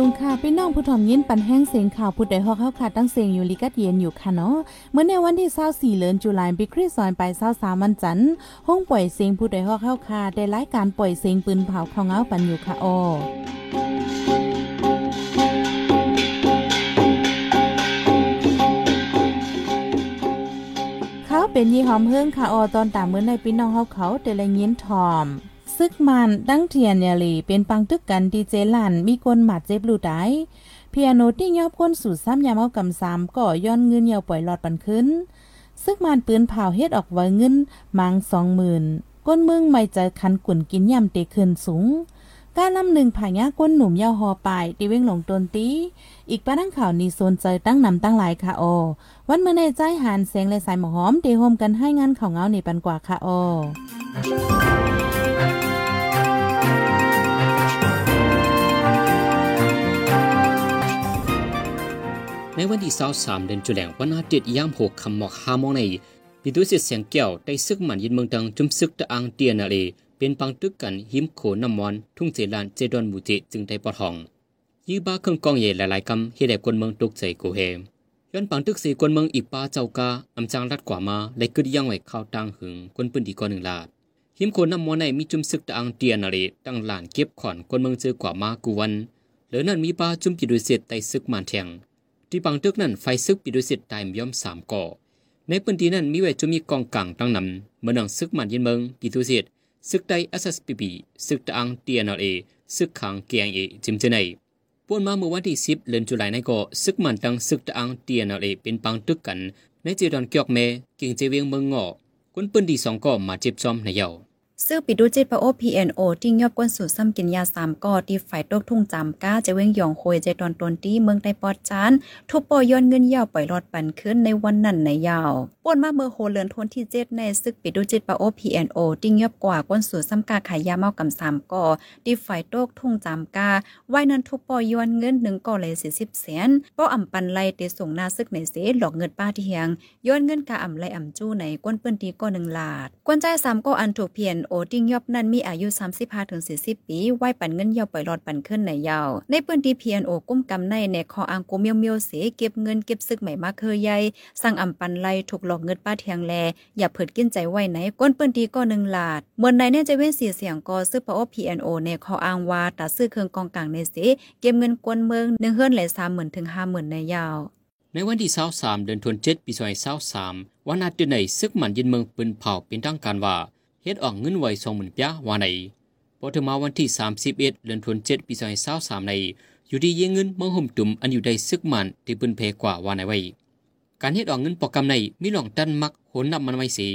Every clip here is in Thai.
สูงค่ะพี่น้องผู้ถ่อมยินปันแห้งเสียงข่าวผู้ใดฮอกเข้าขาดตั้งเสียงอยู่ลิกัดเย็นอยู่ค่ะเนาะเมื่อในวันที่24เดือนตุลาคมปีคริสต์ศักราช23วันจันทร์ห้องปล่อยเสียงผู้ใดฮอกเข้าขาดได้รายการปล่อยเสียงปืนเผาของเงาปันอยู่ค่ะอเขาเป็นยี่หอมเฮิงค่ะออตอนตามเมื่อในพี่น้องเฮาเขาแต่ละยินทอม ซึกมันดังเทียนยาลีเป็นปังตึกกันดีเจลันมีคนหมัดเจ็บลูได้เพียโนที่ยอบคนสู่ซ้ำยามเอากำสามก่อย้อนเงินเยาวปล่อยหลอดปันขึ้น ซึกมันปืนเผาเฮ็ดออกไว้เงินมังสองหมื่นก้นมึงไม่ใจคันกุ่นกินยำเตขึ้นสูงการลำหนึ่งผ่ายาก้นหนุ่มยาวหอปลายตีเว้งหลงตนตีอีกป้าตั้งข่าวนี้โซนใจตั้งนำตั้งหลายค่ะโอวันเมื่อในใจหานเสียงและสายหมอหอมเตโฮมกันให้งานข่าวเงาในปันกว่าค่ะโอ ในวันที่23เดือนจุลายวันอาทิตย์ยามหกคำหมอกหามงในปิตุสิเสียงแก้วได้ซึกมันยินเมืองตังจุมซึกตะอังเตียนาเลเป็นปังตึกกันหิมโขน้ำมอน ทุ่งเจลานเจดอนมูเจจึงได้ปอทอง ยื้อบ้าเครื่องกองเย่หลายๆคำเฮ็ดให้คนเมืองตกใจโกเฮย้อนปังตึกสีคนเมืองอีกป้าเจ้ากาอำจางรัดกว่ามาและกึดยังไว้ข้าวตังหึงคนปืนดีกว่าหนึ่งลาดหิมโขน้ำมอนในมีจุมซึกตะอังเตียนาเลตั้งหลานเก็บขอนคนเมืองเจอกว่ามากูวันเหลือนั้นมีป้าจุมปิดุเสตไตซึกมันแทง ที่บางตึกนั้นไฟซึกปิดุสิตตายย่อมสามก่อ ในพื้นที่นั้นมีไว้จะมีกองกลางตั้งนำเมือนังซึกมันยินเมืองปิดุสิตซึกไตเอสเอสพีบีซึกตังเทีเอ็นเอซึกขังเกียงเอจิมเจไนป่วนมาเมื่อวันที่สิบเดือนตุลาในก็ซึกมันตั้งซึกตังเทีเอ็นเอเป็นปังตึกกัน ในเจดอนเกียกเมเก่งเจเวียงเมืองงอคนปืนดีสองก็มาเจ็บจอมในเยา ซึ่งปิดูจิตปะโอ PNO ที่ยอบก้นสู่ซ้ำกินยาสามก่อที่ฝ่ายตกทุ่งจำก้าจะเว้งหยองโคยใจตอนตนที่เมืองไต้ปอดจานทุบปอย้อนเงินยาวปล่อยรอดปันขึ้นในวันนั้นในยาวป่วนมาเมื่อโฮเลือนทนที่เจ็ดในซึกปิดูจิตปะโอ PNO ที่ยอบกว่าก้นสู่ซ้ำกาขายยาเมากำสามก่อที่ฝ่ายตกทุ่งจำกาไว้นั้นทุบปอย้อนเงินหนึ่งก่อเลยสี่สิบแสนป้ออ่ำปันไลเตส่งหน้าซึกในเสหลอกเงินป้าเทียงย้อนเงินกาอ่ำไลอ่ำจู้ในก้นเปิ้นตีก็หนึ่งลาดก้นใจสามก็อันถูก PNO ที่ยโอติ้งยอบนั้นมีอายุ 35ถึง40 ปีไว้ปันเงินยาวปล่อยหลอดปันขึ้นในยาว ในพื้นที่ PNO กุ้มกำในในคออังโกเมียวเมียวเสเก็บเงินเก็บซึกใหม่มาเคยใหญ่สั่งอำปันไลถูกหลอกเงินป้าเทียงแล อย่าเผิดกินใจไว้ไหนก้นปืนทีก็หนึ่งลาดเมื่อในเนี่ยจะเว้นเสียเสียงก็ซื้อปอ PNO ในคออังวาตัดซื้อเครื่องกองกลางในเสเก็บเงินกวนเมืองหนึ่งเฮือนหลายสามหมื่นถึงห้าหมื่นในยาว ในวันที่23เดือนธันวาคมปี2023วันอาทิตย์ในซึกหมันยินเมืองปืนเผาเป็นทางการว่า เฮ็ดออกเงินไว้สองหมื่นปยาว่าในพอถึงมาวันที่ 31 เดือนธันวาคมปี2023ใน อยู่ที่เยเงินมังห่มตุ่มอันอยู่ใดซึกมันที่ปืนเพกว่าว่าในไว้ การเฮ็ดออกเงินปอกกำในมีหลองตันมักโหนนับมันไว้สี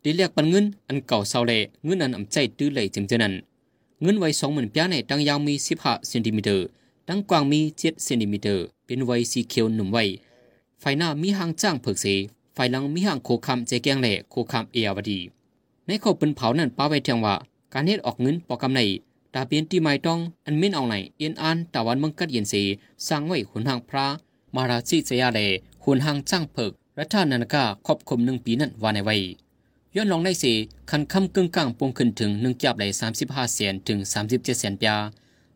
ได้เรียกปันเงินอันเก่าเศร้าแลเงินอันอำใจตื้อไหลจึงจะนั้นเงินไว้สองหมื่นปยาในตั้งยาวมี15เซนติเมตรตั้งกว้างมี7เซนติเมตรเป็นไว้สีเขียวหนุ่มไว้ไฟหน้ามีหางจ้างเพิกเสไฟหลังมีหางโคคำเจแกงแหล่โคคำเอียวดี ในข้อปืนเผานั้นป้าไว้เทียงว่า การเฮ็ดออกเงินปอกำในตาเปลี่ยนที่ไม่ต้อง อันเม่นเอาไหนเอียนอันตะวันมังกัดเย็นสีสร้างไว้หุนหางพระ มาราชิสียเลหุนหางจ้างเพิกรัฐานันกาครอบคมหนึ่งปีนั้นว่าในไว้ย้อนลองได้สีคันคำกึ่งกลางปงขึ้นถึงหนึ่งจับไหลสามสิบห้าเสียนถึงสามสิบเจ็ดเสียนปย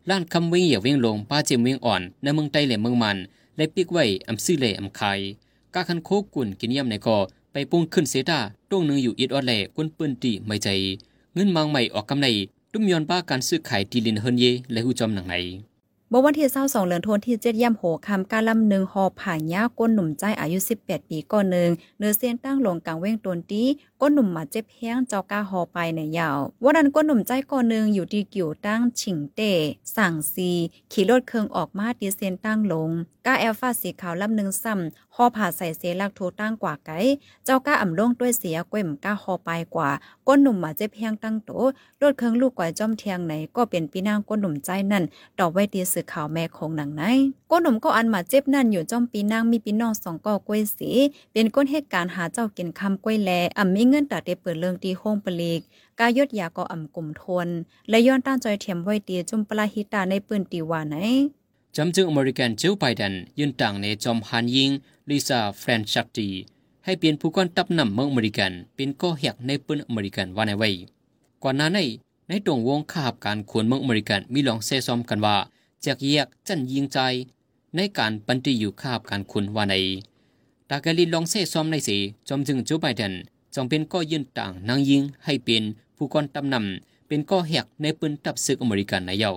ล้านคำวิ่งเหยียบวิ่งลงป้าเจมวิ่งอ่อนในเมืองไต้และเมืองมันและปิกไว้อำซื้อเล่อำคายกาคันโคกุ่นกินย่ำในกอ ไปปุงขึ้นเสตาต้งหนึ่งอยู่อิดออดแหลกวนปืนตีไม่ใจเงินมังใหม่ออกกำไรตุ้มยอนป้าการซื้อขายที่ลินเฮินเยและหูจอมหนังไหนเมื่อวันที่22เดือนธันวาคมที่7ย่ำโหคำกาลำหนึ่งหอผ่ายาก้นหนุ่มใจอายุ 18 ปีก่อนหนึ่งเนื้อเส้นตั้งลงกลางเว้งตนตีก้นหนุ่มมาเจ็บแห้งเจ้ากาหอไปในยาววันนั้นก้นหนุ่มใจก่อนหนึ่งอยู่ที่กิ่วตั้งฉิงเตสั่งซีขี่รถเครื่องออกมาตีเส้นตั้งลง ก้าแอลฟาสีขาวลำหนึ่งซ้ำหอผ่าใส่เสลักโทตั้งกว่าไกเจ้าก้าอ่ำลงด้วยเสียก้มก้าหอไปกว่าก้นหนุ่มมาเจ็บแห้งตั้งโตรถเครื่องลูกก่อยจอมเทียงไหนก็เป็นปีนางก้นหนุ่มใจนั่นดอกไว้ตีสือข่าวแม่คงหนังไหนก้นหนุ่มก็อันมาเจ็บนั่นอยู่จอมปีนางมีปีน้องสองก่อกล้วยสีเป็นก้นเหตุการณ์หาเจ้ากินคำกล้วยแลอ่ำมีเงินตัดเดเปิดเรื่องตีห้องปลีกกายดยาก็อ่ำกลุ่มทนและย้อนต้านจอยเทียมไว้ตีจุมปลาฮิตาในปืนตีว่าไหน จำจึงอเมริกันโจไบเดนยืนต่างในจอมฮันยิงลิซาแฟรนชักตีให้เปลี่ยนผู้กอนตับนำเมืองอเมริกัน เป็นก็เหกในปืนอเมริกันว่าในไว้ก่อนหน้าในในตรงวงข้าบการขวนเมืองอเมริกันมีลองเซซอมกันว่าแจกแยกจันยิงใจ ในการปันติอยู่คาบการคุณว่าในตากาลีลองเซซ้อมในสีจอมจึงโจไบเดนจองเป็นก็ยืนต่างนางยิงให้เป็นผู้กอนตำนำเป็นก็แหกในปืนตับศึกอเมริกันในเยา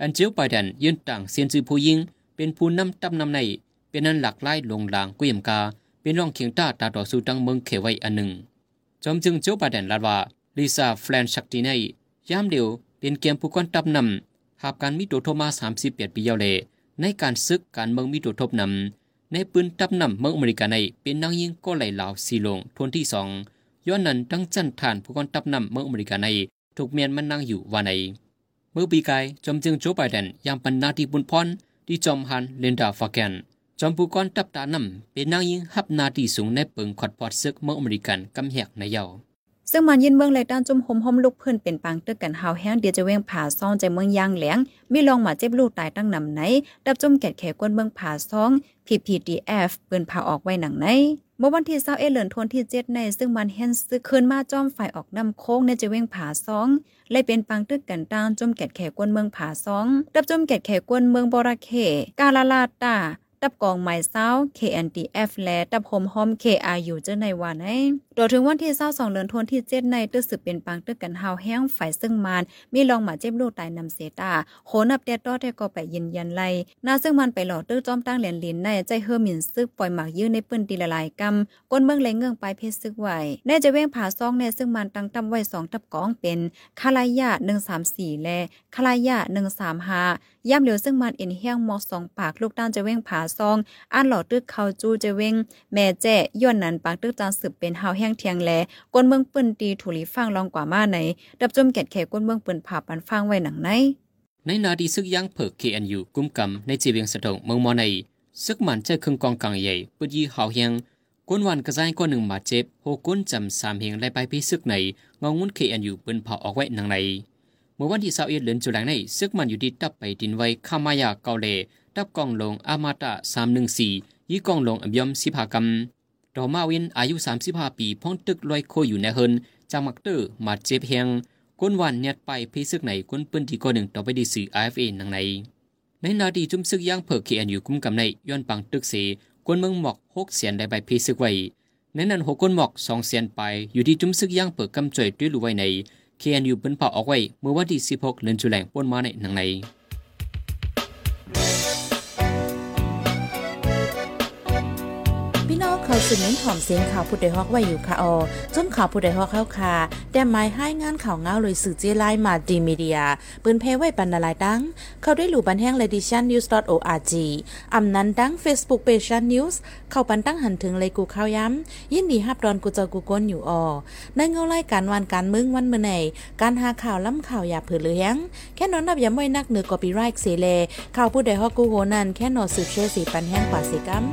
อันเจียวไบเดนยืนต่างเซียนจือผู้ยิง เป็นผู้นำตำนำใน เป็นนั้นหลักไล่ลงลางกุยมกา เป็นรองเคียงตาตาต่อสู้ตั้งเมืองเขไว้อันหนึ่ง จอมจึงโจไบเดนลาดว่าลิซาแฟลนชักตีในยามเดียวเป็นเกมผู้กอนตำนำหาบการมีตัวโทมา38ปียาวเลในการซึกการเมืองมีตัวทบนำในปืนตับนำเมืองอเมริกาในเป็นนางยิงก็ไหลลาวสีลงทนที่สองย้อนนั้นตั้งจันทานผู้กอนตับนำเมืองอเมริกาในถูกเมียนมันนั่งอยู่ว่าใน เมื่อปีกายจอมจึงโจไบเดนยังเปันนาทีบุญพรที่จอมฮันเลนดาฟาแกนจอมผู้กอนตับตานำเป็นนางยิงฮับนาทีสูงในเปิงขอดปอดซึกเมืองอเมริกันกำแหกในเยาซึ่งมันยินเมืองเลยด้านจุ่มหมหอมลุกเพื่อนเป็นปางตึกกันหาวแห้งเดียวจะเว้งผ่าซองใจเมืองยางแหลงมีลองมาเจ็บลูกตายตั้งนำไหนดับจุ่มแกดแขกวนเมืองผ่าซอง PPDF เปิ้นผ่าออกไว้หนังไหน มื่อวันที่เศร้าเอเลินทนที่เจ็ดใน ซึ่งมันเฮนซึกคืนมาจอมฝ่ายออกนำโค้งในจะเว้งผาซองเลยเป็นปังตึกกันตางจมแกดแขกวนเมืองผาซองดับจมแกดแขกวนเมืองบราเคกาลาลาตา ตับกองไม้เศร้า KNDF และตับโฮมฮอม KRU เจ้าในวันไหนโดยถึงวันที่เศร้าสองเดือนทวนที่เจ็ดในตึกสืบเป็นปังตึกกันเฮาแห้งฝ่ายซึ่งมัน มีลองหมาเจ็บลูกตายนำเสตาโหนับเด็ดต่อแต่ก็ไปยืนยันไล่นาซึ่งมันไปหลอดตึกจอมตั้งเหรียญลินในใจเฮอร์มินซึกปล่อยหมากยื้อในปืนตีละลายกำก้นเมืองไหลเงื่องไปเพชรซึกไหวแน่จะเว้งผาซองในซึ่งมันตั้งตำไว้สองตับกองเป็นคาลายะหนึ่งสามสี่และคาลายะหนึ่งสามห้า ย่ำเหลียวซึ่งมันเอ็นเฮียงมอกสองปากลูกด้านจะเว้งผาซองอันหลอดตึกเขาจูจะเว้งแม่แจ้ย้อนนั้นปากตึกจานสืบเป็นเฮาแห้งเทียงแลก้นเมืองปืนตีถูลีฟังลองกว่ามาไหนดับจมแกดแขกก้นเมืองปืนผ่าปันฟังไว้หนังไหนในนาดีซึกยังเผิก KNU กุมกำในจีเวียงสะดงเมืองมอในซึกมันเจอครึ่งกองกลางใหญ่ปุยีเฮาเฮียงก้นวันกระจายก้นหนึ่งมาเจ็บโหก้นจำสามเฮงไล่ไปพิซึกในงงงุ้น KNU ปืนเผาออกไว้หนังใน มื่อวันที่21เดือนตุลาคมในซึกมันอยู่ดีตับไปดินไว้ขามายาเกาเลตับกองลงอามาตะ314ยี่กองลงอบยมสิภากรรมดอมาวินอายุ 35 ปีพ้องตึกลอยโคอยู่ในเฮินจามักเตอร์มาเจ็บเฮียงก้นวันเนียดไปพิซึกไหนก้นปืนที่ก้อนหนึ่งต่อไปดีสื่อ IFA นังในในนาดีจุ่มซึกย่างเผิกเขียนอยู่กุ้มกำในย้อนปังตึกเสก้นเมืองหมอกหกเสียนได้ใบพิซึกไว้ในนั้นหกก้นหมอกสองเสียนไปอยู่ที่จุ่มซึกย่างเผิกกำจ่อยด้วยรูไว้ใน เขียอยู่เป็นเผาออกไว้เมื่อวันที่ 16เดือนตุลาคมปนมาในหนังใน เขาสืบเน้นถ่อมเสียงข่าวผู้ใดฮอกไว้อยู่ค่ะออจนข่าวผู้ใดฮอกเข้าค่ะแต่หมายให้งานข่าวเงาเลยสื่อเจไลมาดีมีเดียปืนเพไว้ปันนาลายดัง เขาได้หลู่บันแห้งเลดิชันนิวส์ .org อำนั้นดัง Facebook Page นิวส์เข้าปันตั้งหันถึงเลยกูเข้าย้ำยินดีฮับดอนกูเจอกูก้นอยู่ออในเงาไล่การวันการมึงวันเมื่อไหนการหาข่าวล้ำข่าวอย่าเผือเลี้ยงแค่นอนนับอย้ำไว้นักเหนือกอปีไรค์เสเลข่าวผู้ใดฮอกกูโหนั่นแค่นอสืบเชื่อสีปันแห้งกว่าสีกัม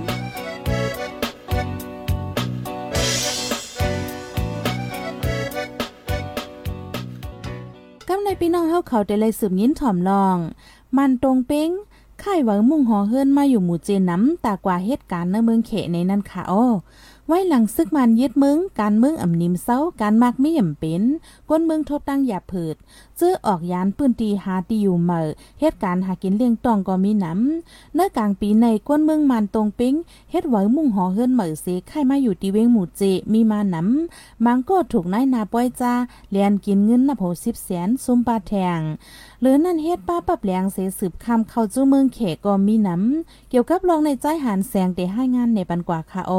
พี่น้องเฮาเขาได้เลยสืบยินถ่อมลอง มันตรงเป้งค่ายหวังมุ่งหอเฮิรนมาอยู่หมู่เจน้ำตากว่าเหตุการณ์ในเมืองเขในนั่นค่ะโอ้ ไว้หลังซึกมันยึดมึง การมืองอ่ำนิมเศร้าการมากไม่ย่ำเป็นก้นมืองทบตั้งหยาผืดเจื้อออกยานปืนตีหาตีอยู่เหม่อเหตุการณ์หากินเลี้ยงตองก็มีน้ำเนื้อกลางปีในก้นมืองมันตรงปิ้งเฮ็ดไหวมุ่งหอเฮือนเหม่อเสไข่มาอยู่ตีเวงหมู่เจมีมาน้ำมังก็ถูกนายนาป้อยจ้าเลียนกินเงินนับโหสิบแสนซุมปลาแทง หรือนั่นเฮ็ดป้าปรับแหลงเสสืบคำเข้าจู้เมืองเขก็มีน้ำเกี่ยวกับรองในใจหันแสงได้ให้งานในปันกว่าค่ะโอ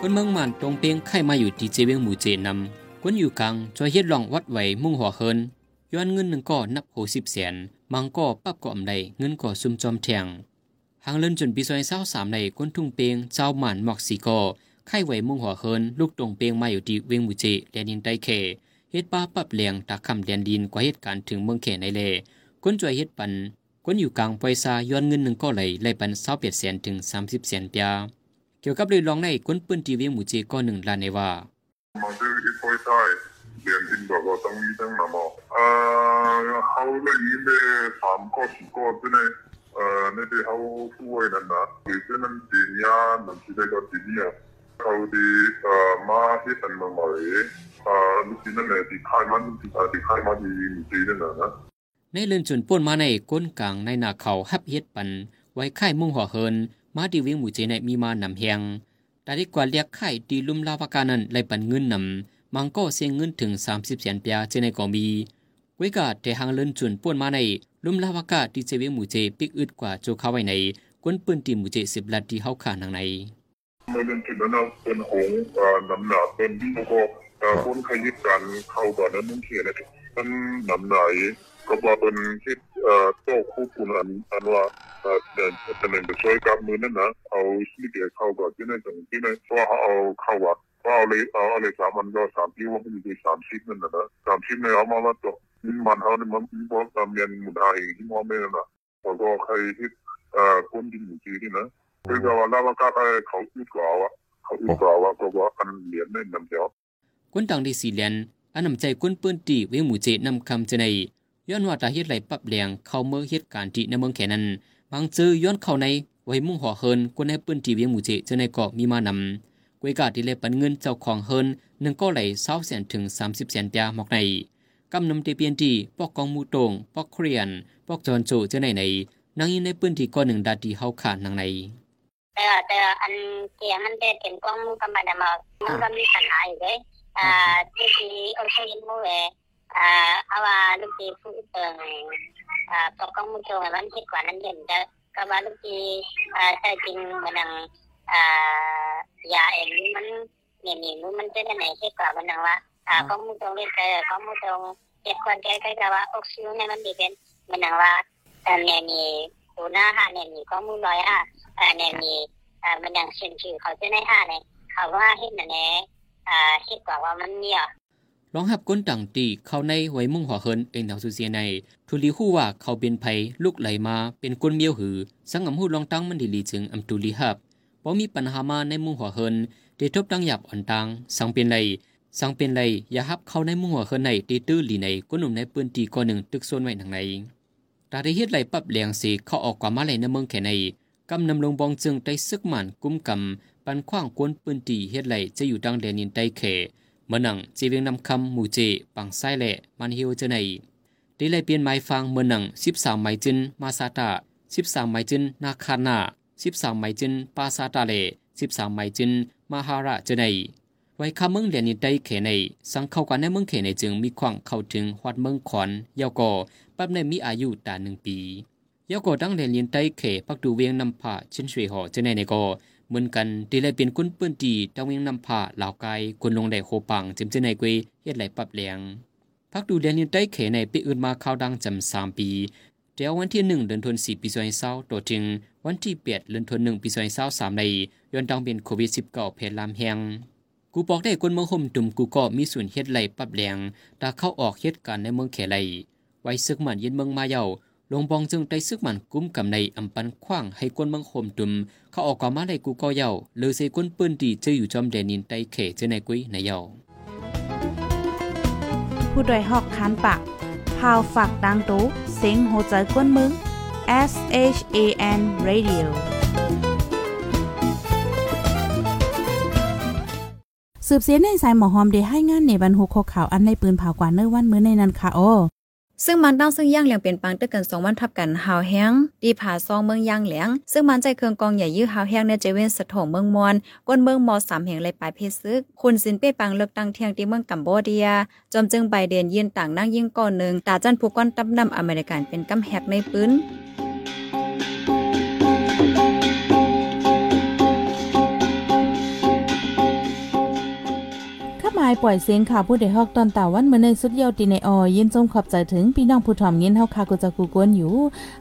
คนเมืองมันตรงเปียงไข่มาอยู่ที่เจเวงหมู่เจนำคนอยู่กลางจอยเฮ็ดลองวัดไหวมุ่งหัวเฮินย้อนเงินหนึ่งก็นับโหสิบแสนมังก็ปั๊บก็อำไดเงินก็ซุ่มจอมแทง หางเลินจนปีซอยเศร้าสามในก้นทุ่งเปียงเจ้าหมันหมอกสีกอไข่ไหวมุ่งหัวเฮินลูกตรงเปียงมาอยู่ที่เวงมู่เจแลนินไดเคเฮ็ดป้าปับเลียงตาคำแดนดินกว่าเหตุการณ์ถึงเมืองเขในเลคนจวยเฮ็ดปันคนอยู่กลางปอยซาย้อนเงินหนึ่งก็เลยไล่ปันเศร้าเปียดแสนถึงสามสิบแสนเปียเกี่ยวกับเรื่องลองในคนปืนทีเวีหมู่เจก็หนึ่งลานในว่ามันจะเฮ็ดปอยซาเรียนดินบอก็ก็ต้องมีตั้งนามอ่าเขาเลยยินเดสามก็สี่ก็เออในเดเขาช่วยนั่นนะหรือเช่นนั้นจีนียนั่นที่ได้ก็จีนียเเอาดีเอ่อที่เป็นเมืองใหม เอ่อลูกทีนั่นแหละที่ค่ายมันที่เอ่อที่ค่ายมันดีดีนั่นน่ะนะในเลื่อนจนป่วนมาในก้นกลางในนาเขาฮับเฮ็ดปัน ไว้ค่ายมุ่งหัวเฮิน มาดีเวียงหมู่เจในมีมานำแหงแต่ดีกว่าเรียกค่ายดีลุมลาวากานั้นไลปันเงินนำมังก็เสียเงินถึง 30แสนเปียเจในก็มีไว้กาแต่หางเลื่อนจนป่วนมาใน ลุมลาวากาที่เจเวียงหมู่เจปิกอึดกว่าโจเข้าไว้ในก้นปืนตีหมู่เจสิบลัดที่เฮาขาทางในเมื่อเรื่องที่นั้นนะเป็นหงเอ่อน้ำหนาเป็นที่แล้วก็เอ่อคนขยิบกันเข้ากันนั้นนั่นเขียนนะมันน้ำไหนก็ว่าเป็นที่เอ่อโต๊ะคู่คุณอันอันว่าเอ่อเดินจะเดินไปช่วยกับมือนั่นนะเอาสิ่งเดียวเข้ากันที่นั่นตรงที่นั่นว่าเอาเข้าวัด ว่าเอาเลยเอาอะไรสามมันก็สามที่ว่ามันอยู่สามสิบนั่นนะนะสามสิบในเอามาว่าตัวมันเขาเนี่ยมันมันเมียนมุนไอที่มอไม่นั่นะแล้วก็ใครที่เอ่อคนที่อยู่ที่นี่นะคือก็ว่าแล้วก็เขาอึดกว่าว่าเขาอึดกว่าว่าก็ว่าอันเหรียญในน้ำเดียวก้นต่างดีสี่เลียนอันนำใจก้นปืนตีเวียงหมู่เจนำคำเจในย้อนว่าตาเฮ็ดไหลปรับแรงเข้าเมื่อเหตุการณ์ที่ในเมืองแค่นั้นบางเจอย้อนเข้าในไว้มุ่งห่อเฮินก้นให้ปืนตีเวียงหมู่เจเจในเกาะมีมานำ กวยกาที่เลยปันเงินเจ้าของเฮินหนึ่งก็ไหลเศร้าแสนถึง 30แสนเปียหมอกในกำนำเตเปียนตีปอกกองมูตรงปอกเครียนปอกจอนโจเจในในนางยินในปืนที่ก้อนหนึ่งดาดีเฮาขาดนางในแต่แต่อันเกียมันจะเป็นกล้องมือกับมันมามันก็มีปัญหาอยู่เลยอ่าที่ที่โอเคมือเออ่าเอาว่าลูกทีผู้เติงอ่าปกกล้องมือโจงมันคิดกว่านั้นเด่นจะก็ว่าลูกทีอ่าแต่จริงมันนัง อ่ายาเองมันเนี่ยนี่มันจะได้ไหนคิดกว่ามันนังว่าอ่ากล้อมือโจงเรียกแต่กล้อมือโจงเจ็บกว่าแกก็จะว่าออกซิเจนเนี่ยมันดีเป็นมันนังว่าแต่เนี่ยนี่ดูหน้าหาเนี่ยนี่กล้องมือลอยอะอ่เนี่ยนี่มันย่างเช่นชื่อเขาจะได้ห้าเนี่ยเขาว่าเห็นอันนี้อ่าคิดกว่าว่ามันเนี่ยลองหับก้นต่างตีเข้าในไว้มุ่งหัวเฮินเองดาวสุเซียในทุลีฮู้ว่าเขาเป็นไผลูกไหลมาเป็นก้นเมียวหือ สังอำหูลองตั้งมันดีลีจึงอำตุลีหับ บ่มีปัญหามาในมุ่งหัวเฮินได้ทบตั้งหยับอ่อนตังสังเป็นไรสังเป็นไรอย่าหับเข้าในมุ่งหัวเฮินในตีตื้อหลีในก้นหนุ่มในปืนตีก้อนหนึ่งตึกโซนไว้ทางในตาได้เฮ็ดไหลปับแหลงสีเข้าออกกว่ามาไหลในเมืองแค่ในกำนำลงบองจึงได้ซึกหมันกุ้มกำปันขว้างกวนปืนตีเฮ็ดไหลจะอยู่ดังแดนินใต้เขเมื่อนังจีเวียงนำคำหมู่เจปังไส้แหละมันเฮียวเจไหนได้เลเปลี่ยนไม้ฟังเมื่อนังสิบสามไม้จินมาซาตาสิบสามไม้จินนาคานา สิบสามไมจินปาซาตาเลสิบสามไมจินมาฮาระเจไหนไว้คำเมืองเดียนินใต้เขใน สังเข้ากันในเมืองเขในจึงมีความเข้าถึงฮอดเมืองขอนเยาวก่อปั๊บในมีอายุตาหนึ่งปียาวก็ตั้งเรียนยินใต้เขปักดูเวียงนำผ้าชินช่วยหอจะในในก็เหมือนกันที่เลยเป็นคนเปื้นตีตั้งเวียงนำผ้าเหล่ากายคนลงได้โคปังจิมจะในกวยเฮ็ดไหลปรับแรงพักดูเรียนยินใต้เขในปีอื่นมาเข้าดังจำสามปีเดี๋ยววันที่หนึ่งเดือนธันวาคมปีสองเศร้าตัวจริง วันที่แปดเดือนธันวาคมปีสองเศร้าสามในย้อนดังเป็นโควิดสิบเก้าเพลลามแหงกูบอกได้คนเมืองห่มตุ่มกูก็มีส่วนเฮ็ดไหลปรับแรงตาเข้าออกเหตุการในเมืองเขไหลไว้ซึกมันยินเมืองมาเยาหลวงบองจึงได้ซึกมันกุ้มกำในอำปันขว้างให้กวนเมืองโฮมตุมเขาออกกามาในกูก็เยาหรือใส่กวนปืนตีจะอยู่จอมแดนินใต้เขจะในกุ้ยในเยาผู้ดยหอกคานปากพาวฝากดังตู้เซ็งโหใจกวนมึง S H A N Radio สืบเสียในสายหมอหอมได้ให้งานในบรรหุกข่าวอันในปืนเผากว่าเนื้อวันมื้อในนั้นค่ะโอซึ่งมันตั้งซึ่งย่างเหลียงเป็นปังตึกกันสองวันทับกันหาวแห้งดีผาซองเมืองย่างเหลียง ซึ่งมันใจเครื่องกองใหญ่ยื้อหาวแห้งในเจเวนสะโถงเมืองมอนก้นเมืองมอสามแห่งเลยปลายเพศซึก คุณสินเป้ปังเลือกตั้งเที่ยงที่เมืองกัมโบเดีย จอมจึงไบเดนยืนต่างนั่งยิ่งก่อนหนึ่งตาจันผูกก้อนตับนำอเมริกันเป็นกำแหกในปืนาหมายปล่อยเสียงข่าวผู้ใดฮอกตอนตาวันเมื่อในสุดเยาวตีในออยินจงขอบใจถึงพี่น้องผู้ถ่อมเงินเฮาคากุจักกูกวนอยู่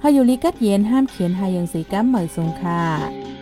ฮาอยู่ลิกัดเย็นห้ามเขียนหายังสีกัมเหมยสงค่ะ